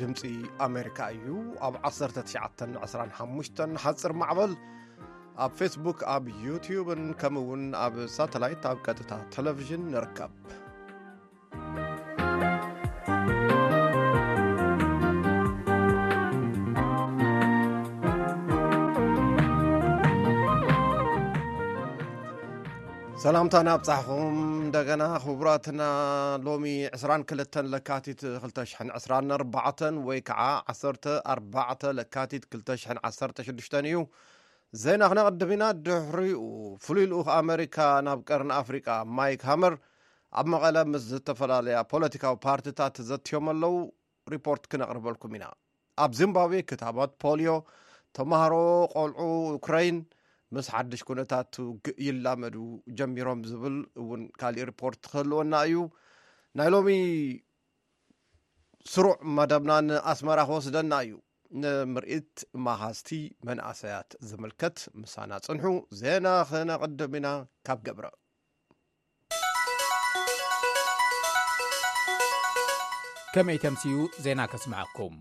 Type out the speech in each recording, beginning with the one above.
ድምፂ ኣሜሪካ እዩ ኣብ 1925 ሓፅር ማዕበል ኣብ ፌስቡክ ኣብ ዩትብን ከምኡ ውን ኣብ ሳተላይት ኣብ ቀጥታ ቴሌቭዥን ንርከብ ሰላምታ ናብ ፃሕኹም እንደገና ክቡራትና ሎሚ 22 ለካቲት 224 ወይ ከዓ 14 ለካቲት 216 እዩ ዜና ክነቕድም ኢና ድሕሪኡ ፍሉይ ልኡኽ ኣሜሪካ ናብ ቀርኒ ኣፍሪቃ ማይክ ሃመር ኣብ መቐለ ምስ ዝተፈላለያ ፖለቲካዊ ፓርቲታት ዘትዮመ ኣለዉ ሪፖርት ክነቕርበልኩም ኢና ኣብ ዚምባብዌ ክታባት ፖልዮ ተምሃሮ ቆልዑ ዩክራይን ምስ ሓድሽ ኩነታት ውግእ ይላመዱ ጀሚሮም ዝብል እውን ካሊእ ሪፖርት ክህልወና እዩ ናይ ሎሚ ስሩዕ መደብና ንኣስመራ ክወስደና እዩ ንምርኢት ማሃዝቲ መንእሰያት ዝምልከት ምሳና ፅንሑ ዜና ክነቕድም ኢና ካብ ገብረ ከመይ ተምስዩ ዜና ከስምዐኩም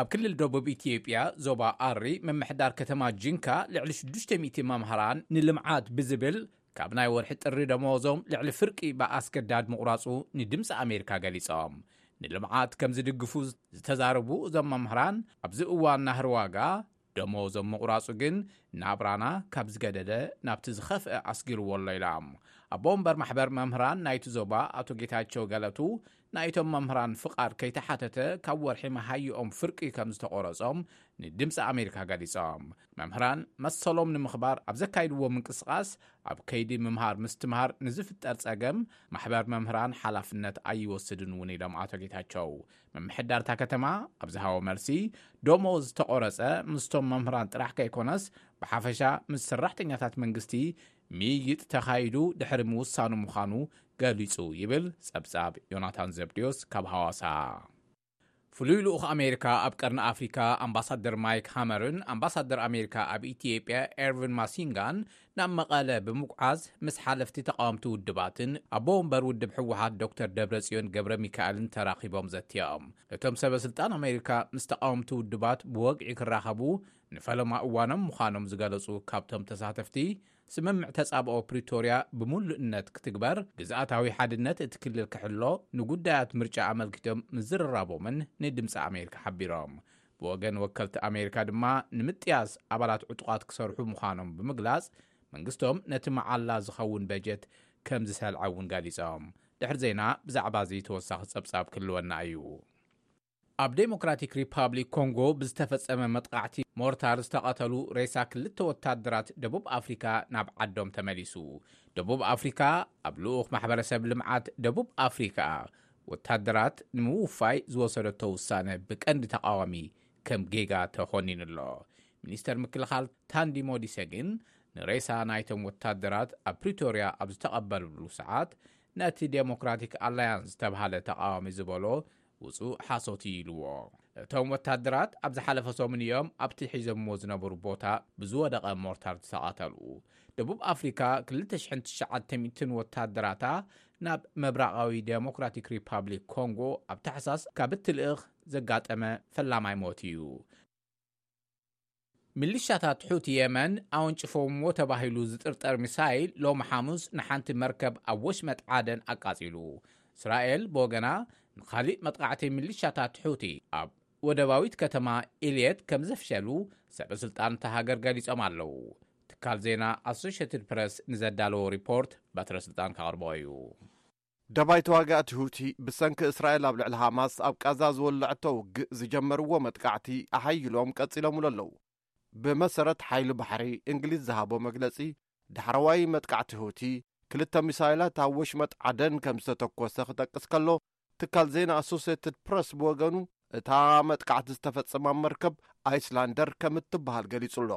ኣብ ክልል ደቡብ ኢትዮጵያ ዞባ ኣሪ ምምሕዳር ከተማ ጂንካ ልዕሊ 600 መምሃራን ንልምዓት ብዝብል ካብ ናይ ወርሒ ጥሪ ደመወዞም ልዕሊ ፍርቂ ብኣስገዳድ ምቑራጹ ንድምፂ ኣሜሪካ ገሊፆም ንልምዓት ከም ዝድግፉ ዝተዛረቡ እዞም መምህራን ኣብዚ እዋን ናህሪ ዋጋ ደመወዞም ምቑራጹ ግን ናብራና ካብ ዝገደደ ናብቲ ዝኸፍአ ኣስጊርዎ ኣሎ ኢላ። ኣቦ ወንበር ማሕበር መምህራን ናይቲ ዞባ ኣቶ ጌታቸው ገለቱ ናይቶም መምህራን ፍቓድ ከይተሓተተ ካብ ወርሒ መሃይኦም ፍርቂ ከም ዝተቖረጾም ንድምፂ ኣሜሪካ ገሊጾም። መምህራን መሰሎም ንምኽባር ኣብ ዘካይድዎ ምንቅስቓስ ኣብ ከይዲ ምምሃር ምስትምሃር ንዝፍጠር ጸገም ማሕበር መምህራን ሓላፍነት ኣይወስድን እውን ኢሎም ኣቶ ጌታቸው። ምምሕዳር እታ ከተማ ኣብ ዝሃቦ መልሲ፣ ደሞዝ ዝተቖረጸ ምስቶም መምህራን ጥራሕ ከይኮነስ ብሓፈሻ ምስ ሰራሕተኛታት መንግስቲ ምይይጥ ተኻይዱ ድሕሪ ምውሳኑ ምዃኑ ገሊጹ ይብል ጸብጻብ ዮናታን ዘብድዮስ ካብ ሃዋሳ። ፍሉይ ልኡኽ ኣሜሪካ ኣብ ቀርኒ ኣፍሪካ ኣምባሳደር ማይክ ሃመርን ኣምባሳደር ኣሜሪካ ኣብ ኢትዮጵያ ኤርቪን ማሲንጋን ናብ መቐለ ብምጉዓዝ ምስ ሓለፍቲ ተቓወምቲ ውድባትን ኣቦ ወንበር ውድብ ህወሓት ዶክተር ደብረፅዮን ገብረሚካኤልን ተራኺቦም ዘትዮም። እቶም ሰበ ስልጣን ኣሜሪካ ምስ ተቓወምቲ ውድባት ብወግዒ ክራኸቡ ንፈለማ እዋኖም ምዃኖም ዝገለፁ ካብቶም ተሳተፍቲ ስምምዕ ተፃብኦ ፕሪቶርያ ብምሉእነት ክትግበር፣ ግዝኣታዊ ሓድነት እቲ ክልል ክሕሎ፣ ንጉዳያት ምርጫ ኣመልኪቶም ምዝርራቦምን ንድምፂ ኣሜሪካ ሓቢሮም። ብወገን ወከልቲ ኣሜሪካ ድማ ንምጥያስ ኣባላት ዕጡቓት ክሰርሑ ምዃኖም ብምግላጽ መንግስቶም ነቲ መዓላ ዝኸውን በጀት ከም ዝሰልዐ እውን ገሊጾም። ድሕሪ ዜና ብዛዕባ እዚ ተወሳኺ ጸብጻብ ክህልወና እዩ። ኣብ ዴሞክራቲክ ሪፓብሊክ ኮንጎ ብዝተፈጸመ መጥቓዕቲ ሞርታር ዝተቐተሉ ሬሳ ክልተ ወታደራት ደቡብ ኣፍሪካ ናብ ዓዶም ተመሊሱ። ደቡብ ኣፍሪካ ኣብ ልኡኽ ማሕበረሰብ ልምዓት ደቡብ ኣፍሪካ ወታደራት ንምውፋይ ዝወሰደቶ ውሳነ ብቀንዲ ተቓዋሚ ከም ጌጋ ተኾኒኑ ኣሎ። ሚኒስተር ምክልኻል ታንዲ ሞዲሰ ግን ንሬሳ ናይቶም ወታደራት ኣብ ፕሪቶርያ ኣብ ዝተቐበልሉ ሰዓት ነቲ ደሞክራቲክ ኣላያንስ ዝተብሃለ ተቓዋሚ ዝበሎ ውጹእ ሓሶት እዩ ኢሉዎ። እቶም ወታደራት ኣብ ዝሓለፈ ሰሙን እዮም ኣብቲ ሒዞምዎ ዝነበሩ ቦታ ብዝወደቐ ሞርታር ዝተቐተሉ። ደቡብ ኣፍሪካ ክልተ ሽሕን ትሽዓተ ሚእትን ወታደራታ ናብ ምብራቓዊ ደሞክራቲክ ሪፓብሊክ ኮንጎ ኣብ ታሕሳስ ካብ እትልእኽ ዘጋጠመ ፈላማይ ሞት እዩ። ሚሊሻታት ሑቲ የመን ኣወንጭፎምዎ ተባሂሉ ዝጥርጠር ሚሳይል ሎሚ ሓሙስ ንሓንቲ መርከብ ኣብ ወሽመጥ ዓደን ኣቃጺሉ። እስራኤል ብወገና ንኻሊእ መጥቓዕቲ ሚሊሻታት ሑቲ ኣብ ወደባዊት ከተማ ኢልየት ከምዘፍሸሉ ሰበ ስልጣን እታ ሃገር ገሊጾም ኣለዉ። ትካል ዜና ኣሶሸትድ ፕረስ ንዘዳለዎ ሪፖርት በትረ ስልጣን ከቕርቦ እዩ። ደባይ ተዋጋእቲ ሁቲ ብሰንኪ እስራኤል ኣብ ልዕሊ ሃማስ ኣብ ቃዛ ዝወለዐቶ ውግእ ዝጀመርዎ መጥቃዕቲ ኣሐይሎም ቀጺሎምሉ ኣለዉ። ብመሰረት ሓይሊ ባሕሪ እንግሊዝ ዝሃቦ መግለጺ፣ ዳሕረዋይ መጥቃዕቲ ሁቲ፣ ክልተ ሚሳይላት ኣብ ወሽመጥ ዓደን ከምዝተተኮሰ ክጠቅስ ከሎ፣ ትካል ዜና ኣሶሴትድ ፕረስ ብወገኑ እታ መጥቃዕቲ ዝተፈጸማ መርከብ ኣይስላንደር ከም እትበሃል ገሊጹ'ሎ።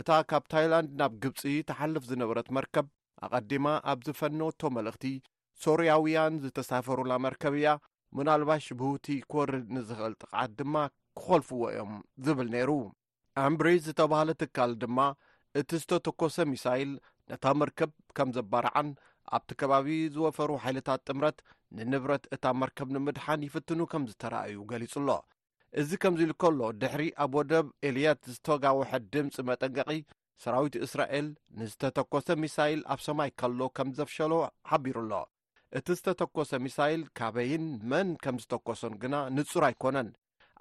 እታ ካብ ታይላንድ ናብ ግብጺ ትሓልፍ ዝነበረት መርከብ ኣቐዲማ ኣብ ዝፈነወቶ መልእኽቲ፣ ሶርያውያን ዝተሳፈሩላ መርከብ እያ፣ ምናልባሽ ብሁቲ ክወርድ ንዝኽእል ጥቕዓት ድማ ክኾልፍዎ እዮም ዝብል ነይሩ። ኣምብሬጅ ዝተባህለ ትካል ድማ እቲ ዝተተኮሰ ሚሳይል ነታ መርከብ ከም ዘባርዓን ኣብቲ ከባቢ ዝወፈሩ ሓይልታት ጥምረት ንንብረት እታ መርከብ ንምድሓን ይፍትኑ ከም ዝተረኣዩ ገሊጹ ኣሎ እዚ ከምዚ ኢሉ ከሎ ድሕሪ ኣብ ወደብ ኤልየት ዝተጋውሐ ድምፂ መጠንቀቒ ሰራዊት እስራኤል ንዝተተኮሰ ሚሳይል ኣብ ሰማይ ከሎ ከም ዘፍሸሎ ሓቢሩ ኣሎ እቲ ዝተተኮሰ ሚሳይል ካበይን መን ከም ዝተኮሶን ግና ንጹር ኣይኮነን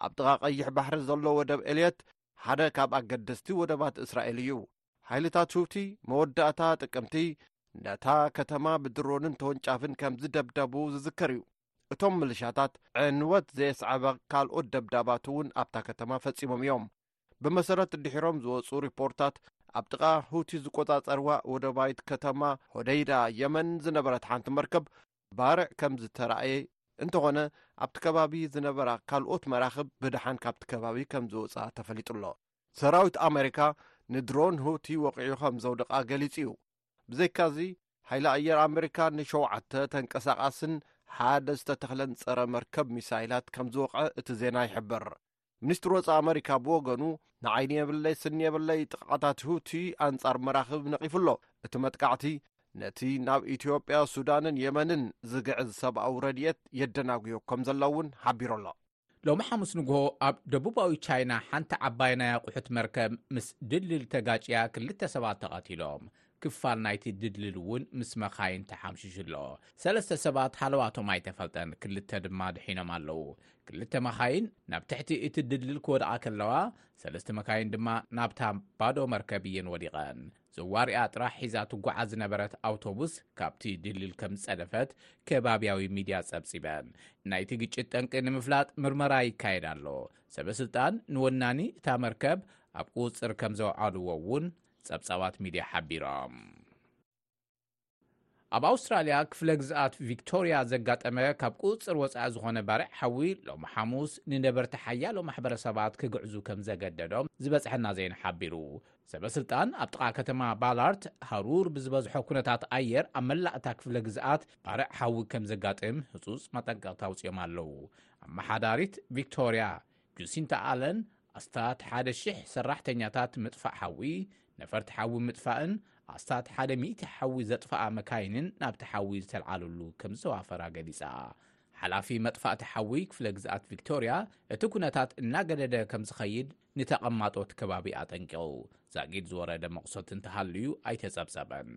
ኣብ ጥቓ ቀይሕ ባሕሪ ዘሎ ወደብ ኤልየት ሓደ ካብ ኣገደስቲ ወደባት እስራኤል እዩ። ሓይልታት ሁቲ መወዳእታ ጥቅምቲ ነታ ከተማ ብድሮንን ተወንጫፍን ከም ዝደብደቡ ዝዝከር እዩ። እቶም ምልሻታት ዕንወት ዘየስዓበ ካልኦት ደብዳባት እውን ኣብታ ከተማ ፈጺሞም እዮም። ብመሰረት ድሒሮም ዝወጹ ሪፖርታት ኣብ ጥቓ ሁቲ ዝቆጻጸርዋ ወደባይት ከተማ ሆደይዳ የመን ዝነበረት ሓንቲ መርከብ ባርዕ ከም ዝተራእየ እንተኾነ ኣብቲ ከባቢ ዝነበራ ካልኦት መራኽብ ብድሓን ካብቲ ከባቢ ከም ዝወጽኣ ተፈሊጡ ኣሎ ሰራዊት ኣሜሪካ ንድሮን ሁቲ ወቂዑ ከም ዘውድቓ ገሊጹ እዩ ብዘይካዚ ሓይሊ ኣየር ኣሜሪካ ንሸውዓተ ተንቀሳቓስን ሓደ ዝተተኽለን ጸረ መርከብ ሚሳይላት ከም ዝወቕዐ እቲ ዜና ይሕብር ሚኒስትሪ ወፃኢ ኣመሪካ ብወገኑ ንዓይኒ የብለይ ስኒ የብለይ ጥቕዓታት ሁቲ ኣንጻር መራኽብ ነቒፉ ኣሎ። እቲ መጥቃዕቲ ነቲ ናብ ኢትዮጵያ፣ ሱዳንን የመንን ዝግዕዝ ሰብኣዊ ረድኤት የደናጉዮ ከም ዘሎ እውን ሓቢሩ ኣሎ። ሎሚ ሓሙስ ንግሆ ኣብ ደቡባዊ ቻይና ሓንቲ ዓባይ ናይ ኣቑሑት መርከብ ምስ ድልድል ተጋጭያ ክልተ ሰባት ተቐቲሎም። ክፋል ናይቲ ድልድል እውን ምስ መኻይን ተሓምሺሹ ኣሎ። ሰለስተ ሰባት ሃለዋቶም ኣይተፈልጠን፣ ክልተ ድማ ድሒኖም ኣለዉ። ክልተ መኻይን ናብ ትሕቲ እቲ ድልድል ክወድቓ ከለዋ፣ ሰለስተ መካይን ድማ ናብታ ባዶ መርከብ እየን ወዲቐን። ዘዋሪኣ ጥራሕ ሒዛ ትጓዓዝ ዝነበረት ኣውቶቡስ ካብቲ ድልድል ከም ዝጸደፈት ከባብያዊ ሚድያ ጸብጺበን። ናይቲ ግጭት ጠንቂ ንምፍላጥ ምርመራ ይካየድ ኣሎ። ሰበስልጣን ንወናኒ እታ መርከብ ኣብ ቁጽጽር ከም ዘውዓልዎ እውን ጸብጻባት ሚድያ ሓቢሮም። ኣብ ኣውስትራልያ ክፍለ ግዝኣት ቪክቶርያ ዘጋጠመ ካብ ቁፅፅር ወፃኢ ዝኾነ ባርዕ ሓዊ ሎሚ ሓሙስ ንነበርቲ ሓያሎ ማሕበረሰባት ክግዕዙ ከም ዘገደዶም ዝበፅሐና ዜና ሓቢሩ ሰበስልጣን ኣብ ጥቓ ከተማ ባላርት ሃሩር ብዝበዝሖ ኩነታት ኣየር ኣብ መላእ እታ ክፍለ ግዝኣት ባርዕ ሓዊ ከም ዘጋጥም ህፁፅ መጠንቀቕታ ኣውፅኦም ኣለዉ ኣመሓዳሪት ቪክቶርያ ጁሲንታ ኣለን ኣስታት ሓደ ሽሕ ሰራሕተኛታት ምጥፋእ ሓዊ፣ ነፈርቲ ሓዊ ምጥፋእን ኣስታት ሓደ ሚእቲ ሓዊ ዘጥፍኣ መካይንን ናብቲ ሓዊ ዝተልዓልሉ ከምዝተዋፈራ ገሊጻ። ሓላፊ መጥፋእቲ ሓዊ ክፍለ ግዝኣት ቪክቶርያ እቲ ኩነታት እናገደደ ከምዝኸይድ ንተቐማጦ እቲ ከባቢ ኣጠንቂቑ። ዛጊድ ዝወረደ መቑሰልቲ እንተሃልዩ ኣይተጸብጸበን።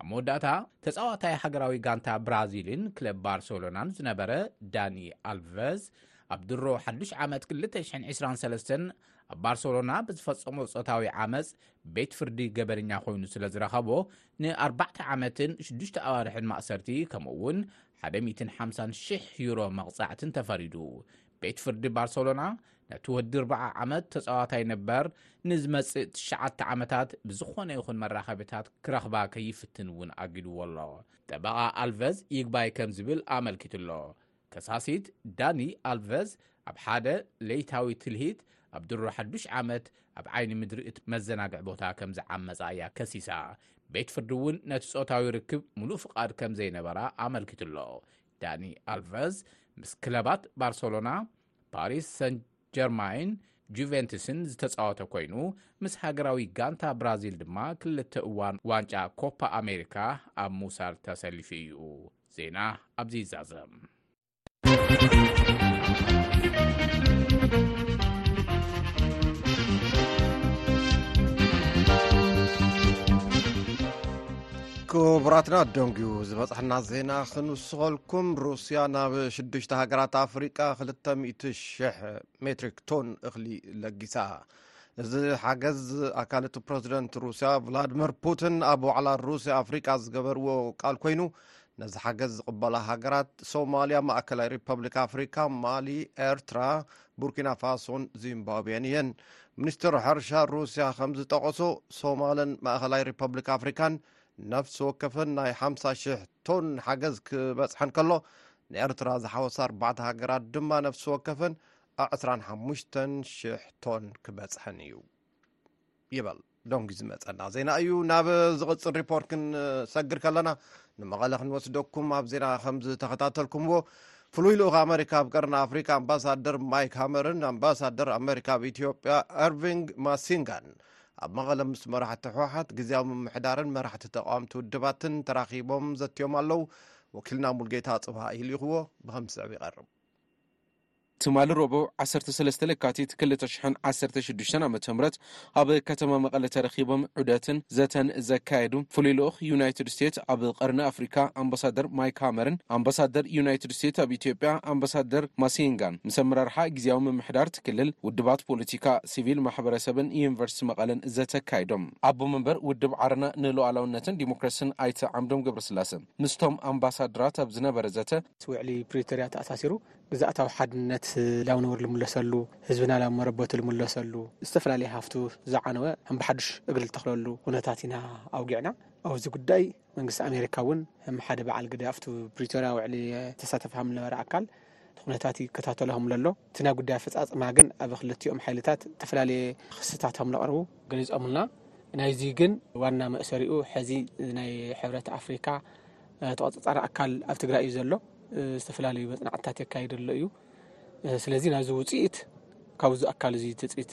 ኣብ መወዳእታ ተጻዋታይ ሃገራዊ ጋንታ ብራዚልን ክለብ ባርሰሎናን ዝነበረ ዳኒ ኣልቨዝ ኣብ ድሮ ሓዱሽ ዓመት 223 ኣብ ባርሰሎና ብዝፈጸሞ ጾታዊ ዓመፅ ቤት ፍርዲ ገበነኛ ኮይኑ ስለ ዝረኸቦ ንኣርባዕተ ዓመትን ሽዱሽተ ኣዋርሕን ማእሰርቲ ከምኡ እውን 150,000 ዩሮ መቕጻዕትን ተፈሪዱ ቤት ፍርዲ ባርሰሎና ነቲ ወዲ ኣርብዓ ዓመት ተጻዋታይ ነበር ንዝመጽእ ትሽዓተ ዓመታት ብዝኾነ ይኹን መራኸቢታት ክረኽባ ከይፍትን እውን ኣጊድዎ ኣሎ። ጠበቓ ኣልቨዝ ይግባይ ከም ዝብል ኣመልኪቱ ኣሎ። ከሳሲት ዳኒ ኣልቨዝ ኣብ ሓደ ለይታዊ ትልሂት ኣብ ድሮ ሓዱሽ ዓመት ኣብ ዓይኒ ምድሪ እቲ መዘናግዒ ቦታ ከም ዝዓመጻ እያ ከሲሳ። ቤት ፍርዲ እውን ነቲ ጾታዊ ርክብ ምሉእ ፍቓድ ከም ዘይነበራ ኣመልኪቱ ኣሎ። ዳኒ ኣልቨዝ ምስ ክለባት ባርሰሎና፣ ፓሪስ ሰን ጀርማይን ጁቨንትስን ዝተጻወተ ኮይኑ ምስ ሃገራዊ ጋንታ ብራዚል ድማ ክልተ እዋን ዋንጫ ኮፓ ኣሜሪካ ኣብ ምውሳድ ተሰሊፉ እዩ ዜና ኣብዚ ይዛዘም ክቡራትና ደንጉዩ ዝበፅሐና ዜና ክንስኸልኩም ሩስያ ናብ ሽዱሽተ ሃገራት ኣፍሪቃ 200000 ሜትሪክ ቶን እኽሊ ለጊሳ እዚ ሓገዝ ኣካል እቲ ፕረዚደንት ሩስያ ቭላድምር ፑቲን ኣብ ዋዕላ ሩስያ ኣፍሪቃ ዝገበርዎ ቃል ኮይኑ ነዚ ሓገዝ ዝቕበላ ሃገራት ሶማልያ ማእከላይ ሪፐብሊክ ኣፍሪካ ማሊ ኤርትራ ቡርኪናፋሶን ዚምባብዌን እየን ሚኒስትር ሕርሻ ሩስያ ከም ዝጠቐሶ ሶማልን ማእኸላይ ሪፐብሊክ ኣፍሪካን ነፍሲ ወከፈን ናይ 50 ሽሕ ቶን ሓገዝ ክበፅሐን ከሎ ንኤርትራ ዝሓወሳ ኣርባዕተ ሃገራት ድማ ነፍሲ ወከፈን 25 ሽሕ ቶን ክበፅሐን እዩ ይበል ሎንጊ ዝመፀና ዜና እዩ ናብ ዝቕፅል ሪፖርት ክንሰግር ከለና ንመቐለ ክንወስደኩም ኣብ ዜና ከም ዝተኸታተልኩምዎ ፍሉይ ልኡኽ ኣመሪካ ኣብ ቀርኒ ኣፍሪካ ኣምባሳደር ማይክ ሃመርን ኣምባሳደር ኣመሪካ ኣብ ኢትዮጵያ ኤርቪንግ ማሲንጋን ኣብ መቐለ ምስ መራሕቲ ህወሓት ግዜያዊ ምምሕዳርን መራሕቲ ተቃዋምቲ ውድባትን ተራኺቦም ዘትዮም ኣለው ወኪልና ሙልጌታ ፅብሃ ኢልኹዎ ብከምዚ ዝዕብ ይቐርብ ትማሊ ረቡዕ ዓሰርተ ሰለስተ ለካቲት ክልተ ሽሕን ዓሰርተ ሽዱሽተን ዓመተ ምህረት ኣብ ከተማ መቐለ ተረኺቦም ዑደትን ዘተን ዘካየዱ ፍሉይ ልኡኽ ዩናይትድ ስቴትስ ኣብ ቐርኒ ኣፍሪካ ኣምባሳደር ማይክ ሃመርን ኣምባሳደር ዩናይትድ ስቴትስ ኣብ ኢትዮጵያ ኣምባሳደር ማሲንጋን ምስ ኣመራርሓ ግዜያዊ ምምሕዳር እቲ ክልል ውድባት ፖለቲካ ሲቪል ማሕበረሰብን ዩኒቨርሲቲ መቐለን ዘተ ኣካይዶም። ኣቦ መንበር ውድብ ዓረና ንሉኣላውነትን ዲሞክራስን ኣይተ ዓምዶም ገብረስላሰ ምስቶም ኣምባሳደራት ኣብ ዝነበረ ዘተ፣ እቲ ውዕሊ ፕሪቶርያ ተኣሳሲሩ ግዝኣታዊ ሓድነት ላብ ነበሩ ልምለሰሉ፣ ህዝብና ላብ መረበቱ ልምለሰሉ፣ ዝተፈላለየ ሃፍቱ ዝዓነወ እምብሓዱሽ እግሪ ልተኽለሉ ኩነታት ኢና ኣውጊዕና። ኣብዚ ጉዳይ መንግስቲ ኣሜሪካ እውን ከም ሓደ በዓል ግደ ኣብቲ ፕሪቶርያ ውዕሊ ተሳተፊ ከም ዝነበረ ኣካል ኩነታት ይከታተሎ ከም ዘሎ እቲ ናይ ጉዳይ ኣፈፃፅማ ግን ኣብ ክልቲኦም ሓይልታት ዝተፈላለየ ክስታት ከም ዘቕርቡ ገሊፆምልና። ናይዚ ግን ዋና መእሰሪኡ ሕዚ ናይ ሕብረት ኣፍሪካ ተቆፃፃሪ ኣካል ኣብ ትግራይ እዩ ዘሎ ዝተፈላለዩ መፅናዕትታት የካይድ ኣሎ እዩ ስለዚ ናብዚ ውፅኢት ካብዚ ኣካል እዚ ትፅቢት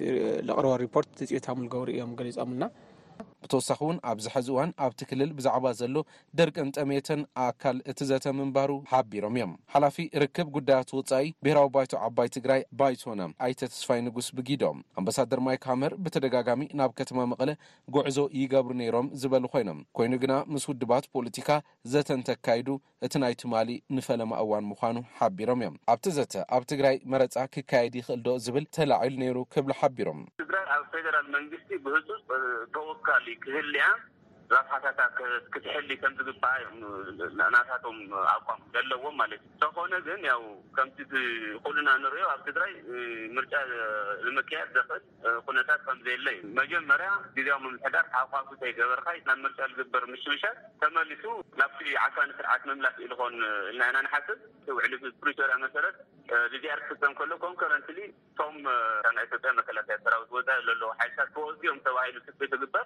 ዘቕረቦ ሪፖርት ትፅቢት ሃም ዝገብሩ እዮም ገሊፆምልና ብተወሳኺ እውን ኣብዚ ሕዚ እዋን ኣብቲ ክልል ብዛዕባ ዘሎ ድርቅን ጠሜትን ኣካል እቲ ዘተ ምንባሩ ሓቢሮም እዮም ሓላፊ ርክብ ጉዳያት ወፃኢ ብሄራዊ ባይቶ ዓባይ ትግራይ ባይቶና ኣይተ ተስፋይ ንጉስ ብጊዶም ኣምባሳደር ማይክ ሃመር ብተደጋጋሚ ናብ ከተማ መቐለ ጉዕዞ ይገብሩ ነይሮም ዝበሉ ኮይኖም፣ ኮይኑ ግና ምስ ውድባት ፖለቲካ ዘተ እንተካይዱ እቲ ናይ ትማሊ ንፈለማ እዋን ምዃኑ ሓቢሮም እዮም። ኣብቲ ዘተ ኣብ ትግራይ መረፃ ክካየድ ይኽእል ዶ ዝብል ተላዒሉ ነይሩ ክብሉ ሓቢሮም። ትግራይ ኣብ ፌደራል መንግስቲ ብህፁፅ ተወካሊ ክህልያ ረብሓታታ ክትሕሊ ከምዝግበኣ እዮም ናታቶም ኣቋም ዘለዎም ማለት እዩ። እንተኾነ ግን ያው ከምቲ ኩልና ንርእዮ ኣብ ትግራይ ምርጫ ንምክያድ ዘኽእል ኩነታት ከምዘየለ እዩ። መጀመርያ ግዝያዊ ምምሕዳር ሓቋፊ ከይገበርኻይ ናብ ምርጫ ዝግበር ምሽምሻል ተመሊሱ ናብቲ ዓፋኒ ስርዓት ምምላስ ኢልኾን ኢልና ኢና ንሓስብ። እቲ ውዕሊ ፕሪቶርያ መሰረት ዲዲኣር ክፍፀም ከሎ ኮንከረንትሊ እቶም ካብ ናይ ኢትዮጵያ መከላከያ ሰራዊት ወፃኢ ለለዉ ሓይልታት ክወፁ እዮም ተባሂሉ ትፅቢት ዝግበር።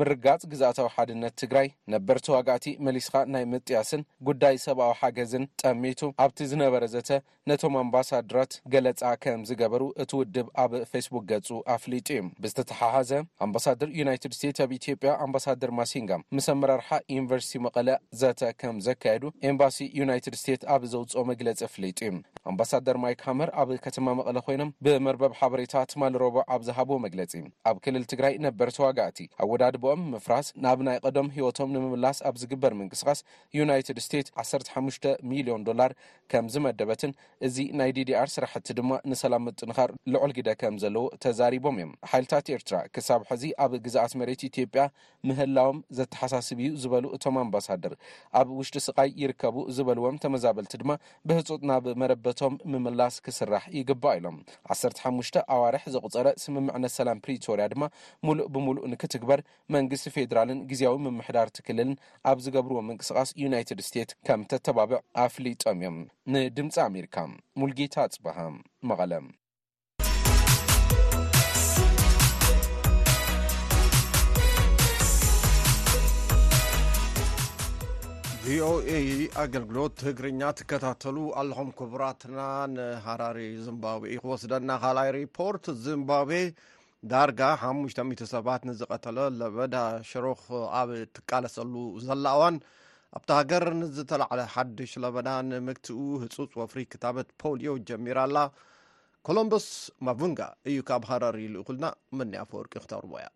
ምርግጋፅ ግዝኣታዊ ሓድነት ትግራይ፣ ነበር ተዋጋእቲ መሊስኻ ናይ ምጥያስን ጉዳይ ሰብኣዊ ሓገዝን ጠሚቱ ኣብቲ ዝነበረ ዘተ ነቶም ኣምባሳድራት ገለፃ ከምዝገበሩ እቲ ውድብ ኣብ ፌስቡክ ገፁ ኣፍሊጡ እዩ። ብዝተተሓሓዘ ኣምባሳደር ዩናይትድ ስቴትስ ኣብ ኢትዮጵያ ኣምባሳደር ማሲንጋ ምስ ኣመራርሓ ዩኒቨርሲቲ መቐለ ዘተ ከምዘካየዱ ኤምባሲ ዩናይትድ ስቴትስ ኣብ ዘውፅኦ መግለፂ ኣፍሊጡ እዩ። ኣምባሳደር ማይክ ሃመር ኣብ ከተማ መቐለ ኮይኖም ብመርበብ ሓበሬታ ትማሊ ረቡዕ ኣብ ዝሃብዎ መግለፂ፣ ኣብ ክልል ትግራይ ነበር ተዋጋእቲ ኣወዳድብኦም ምፍራስ ናብ ናይ ቐደም ህይወቶም ንምምላስ ኣብ ዝግበር ምንቅስቓስ ዩናይትድ ስቴትስ ዓሰርተ ሓሙሽተ ሚልዮን ዶላር ከም ዝመደበትን እዚ ናይ ዲዲኣር ስራሕቲ ድማ ንሰላም ምጥንኻር ልዑል ግደ ከም ዘለዎ ተዛሪቦም እዮም። ሓይልታት ኤርትራ ክሳብ ሕዚ ኣብ ግዝኣት መሬት ኢትዮጵያ ምህላዎም ዘተሓሳስብ እዩ ዝበሉ እቶም ኣምባሳደር፣ ኣብ ውሽጢ ስቓይ ይርከቡ ዝበልዎም ተመዛበልቲ ድማ ብህፁፅ ናብ መረበቶም ምምላስ ክስራሕ ይግባእ ኢሎም። ዓሰርተ ሓሙሽተ ኣዋርሕ ዘቑፀረ ስምምዕነት ሰላም ፕሪቶርያ ድማ ሙሉእ ብሙሉእ ንክትግበር መንግስቲ ፌዴራልን ጊዚያዊ ምምሕዳር እቲ ክልልን ኣብ ዝገብርዎ ምንቅስቓስ ዩናይትድ ስቴት ከምተተባብዕ ኣፍሊጦም እዮም። ንድምፂ ኣሜሪካ ሙልጌታ ኣፅበሃ መቐለ። ቪኦኤ ኣገልግሎት ትግርኛ ትከታተሉ ኣለኹም ክቡራትና ንሃራሪ ዚምባብዌ ክወስደና ካልኣይ ሪፖርት ዚምባብዌ ዳርጋ ሓሙሽተ ሚእቲ ሰባት ንዝቐተለ ለበዳ ሽሩኽ ኣብ እትቃለሰሉ ዘላ እዋን ኣብታ ሃገር ንዝተላዕለ ሓድሽ ለበዳ ንምግትኡ ህፁፅ ወፍሪ ክታበት ፖሊዮ ጀሚራ ኣላ ኮሎምበስ ማቡንጋ እዩ ካብ ሃረር ይልእኹልና መኒ ኣፈወርቂ ክተርቦ እያ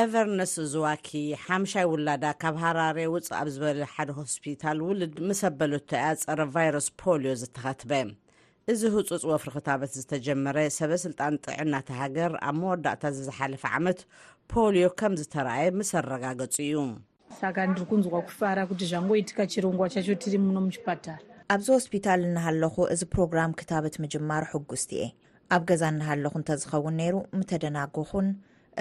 ኤቨርነስ እዙዋኪ ሓምሻይ ውላዳ ካብ ሃራሬ ውፅእ ኣብ ዝበለ ሓደ ሆስፒታል ውልድ ምስ ኣበለቶ እያ ፀረ ቫይረስ ፖልዮ ዝተኸትበ። እዚ ህፁፅ ወፍሪ ክታበት ዝተጀመረ ሰበ ስልጣን ጥዕና እታ ሃገር ኣብ መወዳእታ እዚ ዝሓለፈ ዓመት ፖልዮ ከምዝተረኣየ ምስ ኣረጋገፁ እዩ። Saka ndiri kunzwa kufara kuti zvangoitika chirongwa chacho tiri muno muchipatara. ኣብዚ ሆስፒታል እናሃለኹ እዚ ፕሮግራም ክታበት ምጅማር ሕጉስቲ እየ። ኣብ ገዛ እናሃለኹ እንተዝኸውን ነይሩ ምተደናጎኹን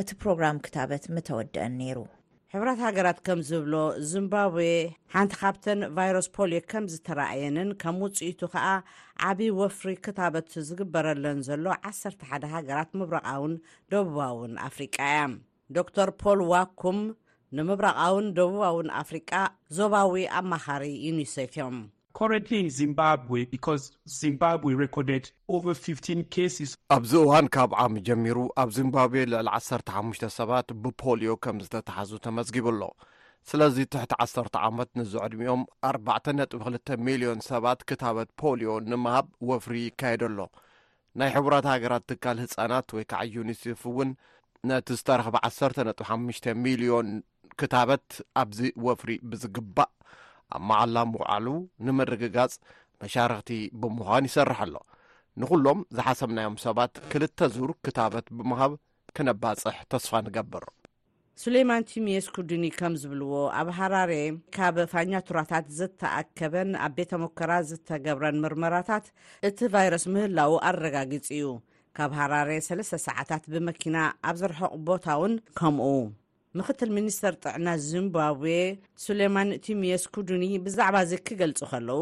እቲ ፕሮግራም ክታበት ምተወደኣን ነይሩ። ሕብራት ሃገራት ከም ዝብሎ፣ ዚምባብዌ ሓንቲ ካብተን ቫይረስ ፖልዮ ከም ዝተራእየንን ከም ውጽኢቱ ከኣ ዓቢ ወፍሪ ክታበት ዝግበረለን ዘሎ ዓሰርተ ሓደ ሃገራት ምብራቓውን ደቡባውን ኣፍሪቃ እያ። ዶክተር ፖል ዋኩም ንምብራቓውን ደቡባውን ኣፍሪቃ ዞባዊ ኣማኻሪ ዩኒሴፍ እዮም። Currently in Zimbabwe because Zimbabwe recorded over fifteen cases. ኣብዚ እዋን ካብ ዓሚ ጀሚሩ ኣብ ዚምባብዌ ልዕሊ ዓሰርተ ሓሙሽተ ሰባት ብፖልዮ ከም ዝተታሕዙ ተመዝጊቡ ኣሎ። ስለዚ ትሕቲ ዓሰርተ ዓመት ንዝዕድሚኦም ኣርባዕተ ነጥቢ ክልተ ሚልዮን ሰባት ክታበት ፖልዮ ንምሃብ ወፍሪ ይካየድ ኣሎ። ናይ ሕቡራት ሃገራት ትካል ህጻናት ወይ ከዓ ዩኒሴፍ እውን ነቲ ዝተረኽበ ዓሰርተ ነጥቢ ሓሙሽተ ሚልዮን ክታበት ኣብዚ ወፍሪ ብዝግባእ ኣብ መዓላ ምውዓሉ ንምርግጋጽ መሻርኽቲ ብምዃን ይሰርሕ ኣሎ። ንዅሎም ዝሓሰብናዮም ሰባት ክልተ ዙር ክታበት ብምሃብ ክነባጽሕ ተስፋ ንገብር። ሱሌይማን ቲሚየስኩ ዱኒ ከም ዝብልዎ፣ ኣብ ሃራሬ ካብ ፋኛቱራታት ዝተኣከበን ኣብ ቤተ ሞከራ ዝተገብረን ምርመራታት እቲ ቫይረስ ምህላዉ ኣረጋጊጹ እዩ። ካብ ሃራሬ ሰለስተ ሰዓታት ብመኪና ኣብ ዝርሕቕ ቦታ'ውን ከምኡ። ምክትል ሚኒስተር ጥዕና ዚምባብዌ ሱሌማን ቲሚየስኩ ዱኒ ብዛዕባ እዚ ክገልጹ ከለዉ፣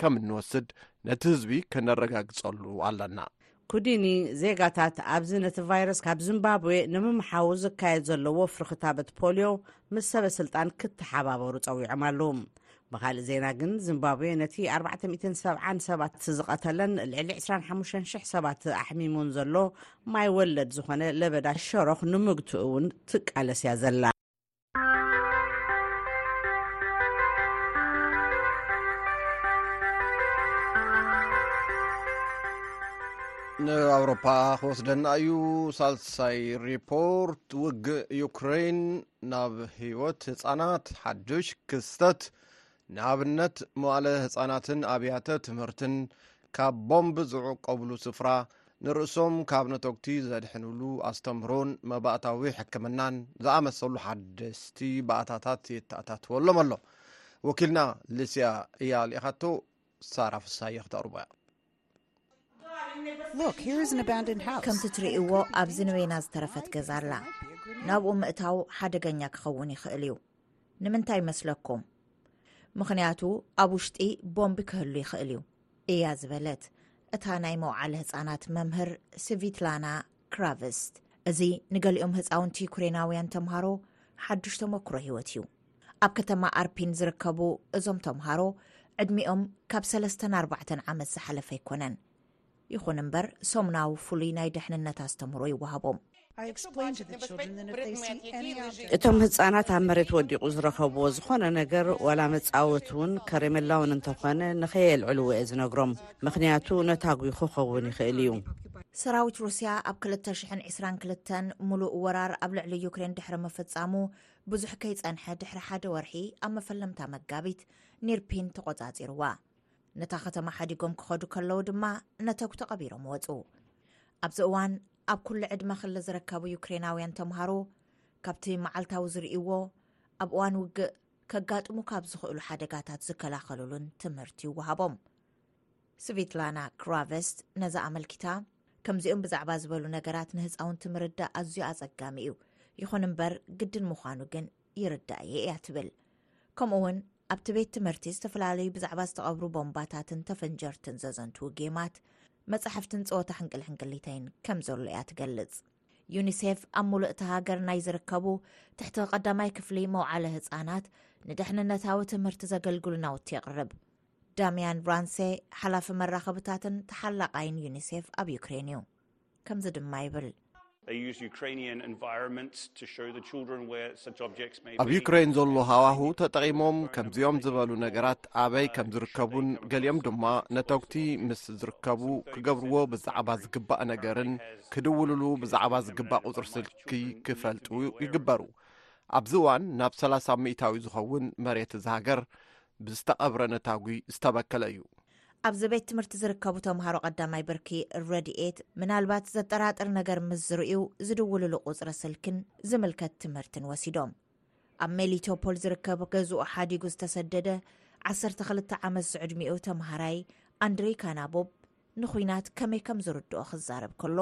ከም እንወስድ ነቲ ህዝቢ ከነረጋግጸሉ ኣለና። ኩዲኒ ዜጋታት ኣብዚ ነቲ ቫይረስ ካብ ዚምባብዌ ንምምሓዉ ዝካየድ ዘሎ ወፍሪ ክታበት ፖልዮ ምስ ሰበ ስልጣን ክተሓባበሩ ጸዊዖም ኣለዉ። ብኻልእ ዜና ግን ዚምባብዌ ነቲ 470 ሰባት ዝቐተለን ልዕሊ 25,000 ሰባት ኣሕሚሙን ዘሎ ማይ ወለድ ዝኾነ ለበዳ ሸሮኽ ንምግትኡ እውን ትቃለስ እያ ዘላ። ንኣውሮፓ ክወስደና እዩ ሳልሳይ ሪፖርት ውግእ ዩክሬን ናብ ህይወት ህፃናት ሓዱሽ ክስተት ንኣብነት መዋእለ ህፃናትን ኣብያተ ትምህርትን ካብ ቦምብ ዝዕቆብሉ ስፍራ ንርእሶም ካብ ነተጉቲ ዘድሕንሉ ኣስተምህሮን መባእታዊ ሕክምናን ዝኣመሰሉ ሓደስቲ ባእታታት የተኣታትወሎም ኣሎ ወኪልና ልስያ እያ ልኢኻቶ ሳራ ፍሳየ ክተቕርቦ እያ ከምቲ ትርእይዎ ኣብዚ ንበይና ዝተረፈት ገዛ ኣላ ናብኡ ምእታው ሓደገኛ ክኸውን ይኽእል እዩ ንምንታይ መስለኩም ምኽንያቱ ኣብ ውሽጢ ቦምቢ ክህሉ ይኽእል እዩ እያ ዝበለት እታ ናይ መውዓሊ ህፃናት መምህር ስቪትላና ክራቨስት እዚ ንገሊኦም ህፃውንቲ ዩክሬናውያን ተምሃሮ ሓዱሽ ተመክሮ ህይወት እዩ ኣብ ከተማ ኣርፒን ዝርከቡ እዞም ተምሃሮ ዕድሚኦም ካብ ሰለስተን ኣርባዕተን ዓመት ዝሓለፈ ኣይኮነን ይኹን እምበር ሶሙናዊ ፍሉይ ናይ ድሕንነት ኣስተምህሮ ይወሃቦም እቶም ህፃናት ኣብ መሬት ወዲቑ ዝረኸብዎ ዝኾነ ነገር ዋላ መፃወት እውን ከሬመላውን እንተኾነ ንኸየልዕልዎ እየ ዝነግሮም ምኽንያቱ ነታጒ ክኸውን ይኽእል እዩ። ሰራዊት ሩስያ ኣብ 222 ሙሉእ ወራር ኣብ ልዕሊ ዩክሬን ድሕሪ ምፍጻሙ ብዙሕ ከይጸንሐ ድሕሪ ሓደ ወርሒ ኣብ መፈለምታ መጋቢት ኒርፒን ተቖጻጺርዋ ነታ ከተማ ሓዲጎም ክኸዱ ከለዉ ድማ ነተጉ ተቐቢሮም ወፁ ኣብዚ እዋን ኣብ ኩሉ ዕድመ ክሊ ዝርከቡ ዩክሬናውያን ተምሃሮ ካብቲ መዓልታዊ ዝርእዎ ኣብ እዋን ውግእ ከጋጥሙ ካብ ዝኽእሉ ሓደጋታት ዝከላኸሉሉን ትምህርቲ ይወሃቦም ስቪትላና ክራቨስት ነዚ ኣመልኪታ ከምዚኦም ብዛዕባ ዝበሉ ነገራት ንህፃውንቲ ምርዳእ ኣዝዩ ኣፀጋሚ እዩ ይኹን እምበር ግድን ምዃኑ ግን ይርዳእ እየ እያ ትብል ከምኡ እውን ኣብቲ ቤት ትምህርቲ ዝተፈላለዩ ብዛዕባ ዝተቐብሩ ቦምባታትን ተፈንጀርትን ዘዘንትዉ ጌማት መፃሕፍትን ፀወታ ሕንቅል ሕንቅሊተይን ከም ዘሎ እያ ትገልፅ ዩኒሴፍ ኣብ ሙሉእ እቲ ሃገር ናይ ዝርከቡ ትሕቲ ቀዳማይ ክፍሊ መውዓለ ህፃናት ንደሕንነታዊ ትምህርቲ ዘገልግሉ ናውቲ የቕርብ ዳምያን ራንሴ ሓላፊ መራኸብታትን ተሓላቓይን ዩኒሴፍ ኣብ ዩክሬን እዩ ከምዚ ድማ ይብል ኣብ ዩክረይን ዘሎ ሃዋሁ ተጠቒሞም ከምዚኦም ዝበሉ ነገራት ኣበይ ከም ዝርከቡን ገሊኦም ድማ ነተጉቲ ምስ ዝርከቡ ክገብርዎ ብዛዕባ ዝግባእ ነገርን ክድውልሉ ብዛዕባ ዝግባእ ቁፅሪ ስልኪ ክፈልጡ ይግበሩ ኣብዚ እዋን ናብ ሰላሳ ሚእታዊ ዝኸውን መሬት ዝሃገር ብዝተቐብረ ነታጒ ዝተበከለ እዩ። ኣብዚ ቤት ትምህርቲ ዝርከቡ ተምሃሮ ቀዳማይ ብርኪ ረድኤት ምናልባት ዘጠራጥር ነገር ምስ ዝርእዩ ዝድውልሉ ቁፅሪ ስልክን ዝምልከት ትምህርትን ወሲዶም። ኣብ ሜሊቶፖል ዝርከብ ገዝኡ ሓዲጉ ዝተሰደደ 12 ዓመት ዝዕድሚኡ ተምሃራይ ኣንድሬ ካናቦብ ንኹናት ከመይ ከም ዝርድኦ ክዛረብ ከሎ።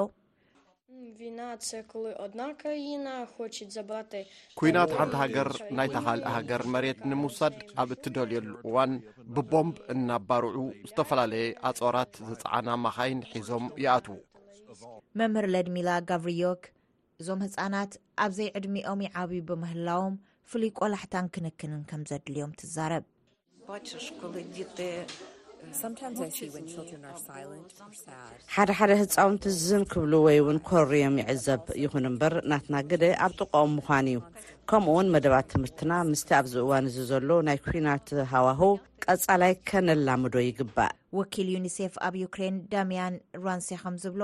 ኩናት ሓንቲ ሃገር ናይታ ካልእ ሃገር መሬት ንምውሳድ ኣብ እትደልየሉ እዋን ብቦምብ እናባርዑ ዝተፈላለየ ኣፅዋራት ዝፀዓና ማኻይን ሒዞም ይኣትዉ። መምህር ለድሚላ ጋቭርዮክ እዞም ህፃናት ኣብ ዘይዕድሚኦም ይዓብዩ ብምህላዎም ፍሉይ ቆላሕታን ክንክንን ከም ዘድልዮም ትዛረብ ሓደ ሓደ ህፃውንቲ ዝን ክብሉ ወይ እውን ኮርዮም ይዕዘብ ይኹን እምበር ናትና ግደ ኣብ ጥቕኦም ምዃን እዩ ከምኡ ውን መደባት ትምህርትና ምስቲ ኣብዚ እዋን እዚ ዘሎ ናይ ኩናት ሃዋህ ቀፃላይ ከነላምዶ ይግባእ ወኪል ዩኒሴፍ ኣብ ዩክሬን ዳምያን ራንሴ ከም ዝብሎ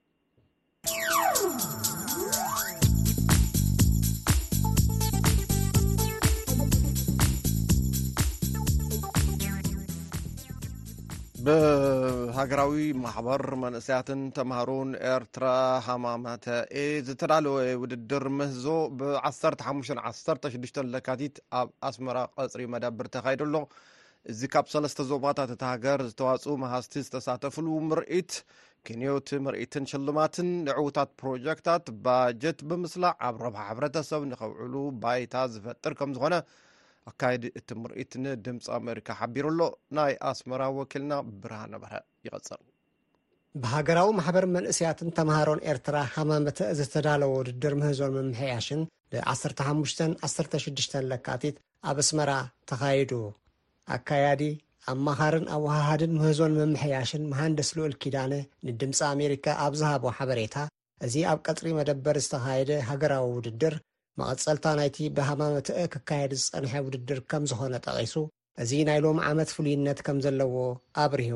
ብሃገራዊ ማሕበር መንእሰያትን ተምሃሮን ኤርትራ ሃማማተ ኤ ዝተዳለወ ውድድር ምህዞ ብ1516 ለካቲት ኣብ ኣስመራ ቀፅሪ መደብር ተካይዶ ኣሎ እዚ ካብ ሰለስተ ዞባታት እቲ ሃገር ዝተዋፅኡ መሃዝቲ ዝተሳተፍሉ ምርኢት ክንዮት ምርኢትን ሽልማትን ንዕዉታት ፕሮጀክታት ባጀት ብምስላዕ ኣብ ረብሓ ሕብረተሰብ ንኸውዕሉ ባይታ ዝፈጥር ከም ዝኾነ ኣካየዲ እቲ ምርኢት ንድምፂ ኣሜሪካ ሓቢሩ ኣሎ ናይ ኣስመራ ወኪልና ብርሃን ነበረ ይቐፅል ብሃገራዊ ማሕበር መንእስያትን ተምሃሮን ኤርትራ ሃማመተ ዝተዳለወ ውድድር ምህዞን ምምሕያሽን ብ15 16 ለካቲት ኣብ ኣስመራ ተኻይዱ። ኣካያዲ፣ ኣማኻርን ኣወሃሃድን ምህዞን ምምሕያሽን መሃንድስ ልኡል ኪዳነ ንድምጺ ኣሜሪካ ኣብ ዝሃቦ ሓበሬታ፣ እዚ ኣብ ቀጽሪ መደበር ዝተኻየደ ሃገራዊ ውድድር፣ መቐጸልታ ናይቲ ብሃማመተኤ ክካየድ ዝጸንሐ ውድድር ከምዝኾነ ጠቒሱ፣ እዚ ናይ ሎሚ ዓመት ፍሉይነት ከምዘለዎ ኣብሪሁ።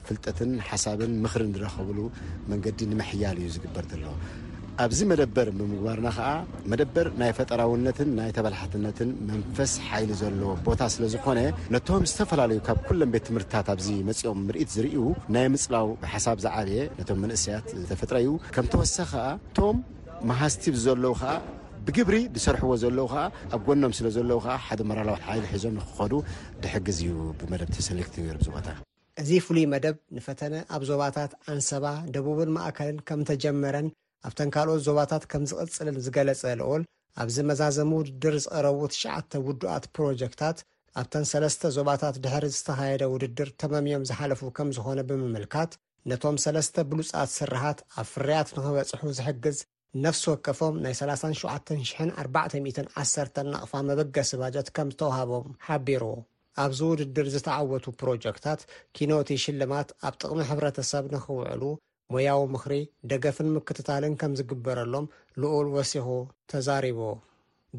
ፍልጠትን ሓሳብን ምኽርን ዝረኸብሉ መንገዲ ንምሕያል እዩ ዝግበር ዘሎ። ኣብዚ መደበር ብምግባርና ከኣ መደበር ናይ ፈጠራውነትን ናይ ተበላሓትነትን መንፈስ ሓይሊ ዘለዎ ቦታ ስለ ዝኾነ ነቶም ዝተፈላለዩ ካብ ኩለን ቤት ትምህርትታት ኣብዚ መጺኦም ምርኢት ዝርእዩ ናይ ምጽላው ሓሳብ ዝዓበየ ነቶም መንእሰያት ዝተፈጥረ እዩ። ከም ተወሳኺ ከኣ እቶም መሃዝቲ ብዘለዉ ከኣ ብግብሪ ዝሰርሕዎ ዘለዉ ከዓ ኣብ ጎኖም ስለ ዘለዉ ከዓ ሓደ ሞራላዊ ሓይሊ ሒዞም ንክኸዱ ድሕግዝ እዩ ብመደብ ተሰሊክቲ ነይሩ ብዝቦታ እዚ ፍሉይ መደብ ንፈተነ ኣብ ዞባታት ኣንሰባ፣ ደቡብን ማእከልን ከምተጀመረን ኣብተን ካልኦት ዞባታት ከምዝቕጽልን ዝገለጸ ልዑል፣ ኣብዚ መዛዘሚ ውድድር ዝቐረቡ ትሽዓተ ውዱኣት ፕሮጀክታት ኣብተን ሰለስተ ዞባታት ድሕሪ ዝተኻየደ ውድድር ተመምዮም ዝሓለፉ ከምዝኾነ ብምምልካት፣ ነቶም ሰለስተ ብሉጻት ስርሓት ኣብ ፍርያት ንክበጽሑ ዝሕግዝ ነፍሲ ወከፎም ናይ ሰላሳን ሸውዓተን ሽሕን ኣርባዕተ ሚእትን ዓሰርተን ናቕፋ መበገሲ ባጀት ከምዝተውሃቦም ሓቢሩ። ኣብዚ ውድድር ዝተዓወቱ ፕሮጀክታት ኪኖ'ቲ ሽልማት ኣብ ጥቕሚ ሕብረተሰብ ንኽውዕሉ ሞያዊ ምኽሪ፣ ደገፍን ምክትታልን ከምዝግበረሎም ልኡል ወሲኹ ተዛሪቡ።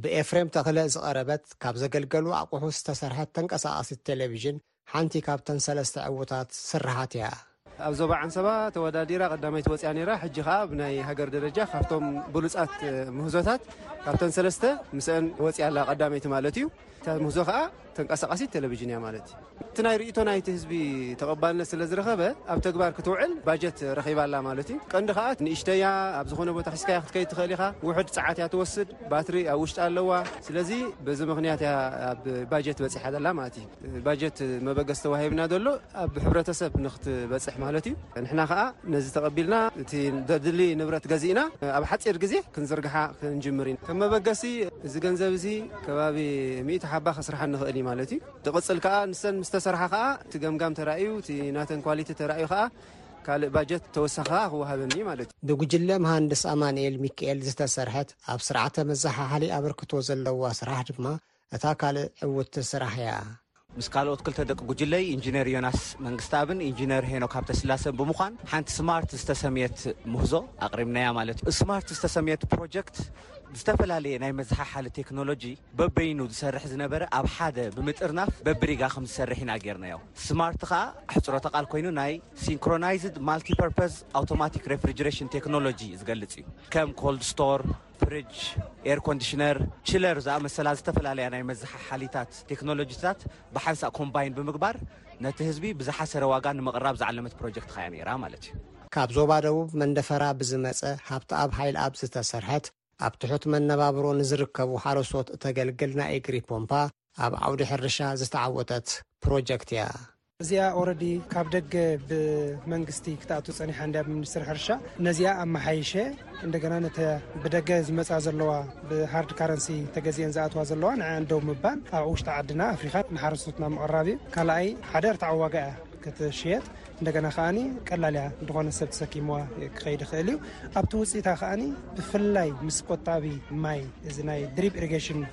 ብኤፍሬም ተኽለ ዝቐረበት ካብ ዘገልገሉ ኣቑሑት ዝተሰርሐት ተንቀሳቓሲት ቴሌቪዥን ሓንቲ ካብተን ሰለስተ ዕዉታት ስርሓት እያ። ኣብ ዞባ ዓንሰባ ተወዳዲራ ቀዳመይቲ ወጺኣ ነይራ። ሕጂ ከኣ ኣብ ናይ ሃገር ደረጃ ካብቶም ብሉጻት ምህዞታት ካብተን ሰለስተ ምስአን ወጺኣ ኣላ፣ ቀዳመይቲ ማለት እዩ። እታ ምህዞ ከኣ ተንቀሳቓሲት ቴሌቪዥን እያ ማለት እዩ። እቲ ናይ ርእይቶ ናይቲ ህዝቢ ተቐባልነት ስለ ዝረኸበ ኣብ ተግባር ክትውዕል ባጀት ረኺባ ኣላ ማለት እዩ። ቀንዲ ከኣ ንእሽተይ እያ፣ ኣብ ዝኾነ ቦታ ሒዝካያ ክትከይድ ትኽእል ኢኻ፣ ውሑድ ጸዓት እያ ትወስድ፣ ባትሪ ኣብ ውሽጣ ኣለዋ፣ ስለዚ በዚ ምኽንያት እያ ኣብ ባጀት በጺሓ ዘላ ማለት እዩ። ባጀት መበገሲ ተዋሂብና ዘሎ ኣብ ሕብረተሰብ ንክትበፅሕ ማለት እዩ። ንሕና ከዓ ነዚ ተቐቢልና እቲ ዘድሊ ንብረት ገዚእና ኣብ ሓፂር ግዜ ክንዝርግሓ ክንጅምር ኢና። ከም መበገሲ እዚ ገንዘብ እዚ ከባቢ ሚእቲ ሓባ ከስርሓ ንኽእል እዩ ማለት እዩ። ዝቕፅል ከዓ ንሰን ምስ ተሰርሓ ከዓ እቲ ገምጋም ተራእዩ እቲ ናተን ኳሊቲ ተራእዩ ከዓ ካልእ ባጀት ተወሳኺ ከዓ ክወሃበን እዩ ማለት እዩ። ብጉጅለ መሃንድስ ኣማንኤል ሚኪኤል ዝተሰርሐት ኣብ ስርዓተ መዘሓሓሊ ኣበርክቶ ዘለዋ ስራሕ ድማ እታ ካልእ ዕውትቲ ስራሕ እያ። ምስ ካልኦት ክልተ ደቂ ጉጅለይ ኢንጂነር ዮናስ መንግስተኣብን ኢንጂነር ሄኖክ ሃብተስላሰን ብምዃን ሓንቲ ስማርት ዝተሰምየት ምህዞ ኣቕሪብናያ ማለት እዩ። ስማርት ዝተሰምየት ፕሮጀክት ዝተፈላለየ ናይ መዝሓሓሊ ቴክኖሎጂ በበይኑ ዝሰርሕ ዝነበረ ኣብ ሓደ ብምጥርናፍ በብሪጋ ከም ዝሰርሕ ኢና ጌርናዮ። ስማርት ከኣ ኣሕጽሮተ ቃል ኮይኑ ናይ ሲንክሮናይዝድ ማልቲ ፐርፐዝ ኣውቶማቲክ ሬፍሪጅሬሽን ቴክኖሎጂ ዝገልጽ እዩ። ከም ኮልድ ስቶር፣ ፍርጅ፣ ኤርኮንዲሽነር፣ ችለር ዝኣመሰላ ዝተፈላለያ ናይ መዘሓሓሊታት ቴክኖሎጂታት ብሓንሳእ ኮምባይን ብምግባር ነቲ ህዝቢ ብዝሓሰረ ዋጋ ንምቕራብ ዝዓለመት ፕሮጀክት ኸያ ነይራ ማለት እዩ። ካብ ዞባ ደቡብ መንደፈራ ብዝመፀ ሃብተኣብ ሃይልኣብ ዝተሰርሐት ኣብ ትሑት መነባብሮ ንዝርከቡ ሓረስቶት እተገልግል ናይ እግሪ ፖምፓ ኣብ ዓውዲ ሕርሻ ዝተዓወተት ፕሮጀክት እያ። እዚኣ ኦረዲ ካብ ደገ ብመንግስቲ ክትኣቱ ፀኒሓ እንዲያ ብምኒስትሪ ሕርሻ ነዚኣ ኣመሓይሸ እንደገና ነተ ብደገ ዝመፃ ዘለዋ ብሃርድ ካረንሲ ተገዚአን ዝኣትዋ ዘለዋ ንዕዐን ደው ምባል ኣብ ውሽጢ ዓድና ኣፍሪካ ንሓረስቶትና ምቕራብ እዩ ካልኣይ ሓደ ርትዓዊ ዋጋ እያ ክትሽየጥ እንደገና ከዓኒ ቀላል እያ ዝኾነ ሰብ ተሰኪምዋ ክኸይድ ይኽእል እዩ ኣብቲ ውፅኢታ ከዓኒ ብፍላይ ምስ ቆጣቢ ማይ እዚ ናይ ድሪፕ ኢሪጌሽን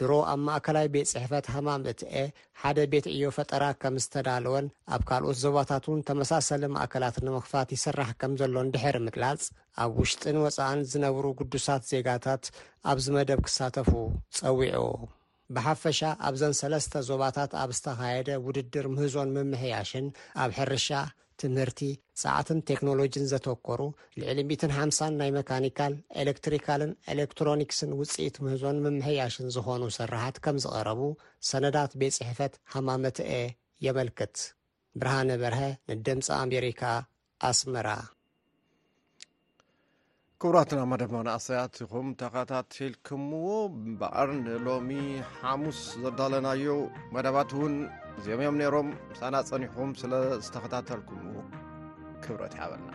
ድሮ ኣብ ማእከላይ ቤት ጽሕፈት ሃማመተኤ ሓደ ቤት ዕዮ ፈጠራ ከም ዝተዳለወን ኣብ ካልኦት ዞባታት እውን ተመሳሰሊ ማእከላት ንምኽፋት ይስራሕ ከም ዘሎን ድሕሪ ምግላጽ፣ ኣብ ውሽጥን ወጻእን ዝነብሩ ግዱሳት ዜጋታት ኣብዚ መደብ ክሳተፉ ጸዊዑ። ብሓፈሻ ኣብዘን ሰለስተ ዞባታት ኣብ ዝተኻየደ ውድድር ምህዞን ምምሕያሽን ኣብ ሕርሻ፣ ትምህርቲ ጸዓትን ቴክኖሎጂን ዘተኮሩ ልዕሊ ሚእትን ሓምሳን ናይ መካኒካል፣ ኤለክትሪካልን ኤለክትሮኒክስን ውጽኢት ምህዞን ምምሕያሽን ዝኾኑ ስርሓት ከምዝቐረቡ ሰነዳት ቤት ጽሕፈት ሃማመተኤ የመልክት። ብርሃነ በርሀ ንድምጺ ኣሜሪካ ኣስመራ። ክቡራትና መደብ መናእሰያት ኢኹም ተኸታተልኩምዎ እምበኣር ንሎሚ ሓሙስ ዘዳለናዮ መደባት እውን እዚኦም እዮም ነይሮም ምሳና ጸኒሑም ስለ ዝተኸታተልኩምዎ ክብረት ይሓበልና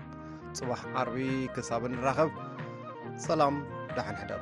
ጽባሕ ዓርቢ ክሳብ እንራኸብ ሰላም ዳሓን ሕደሩ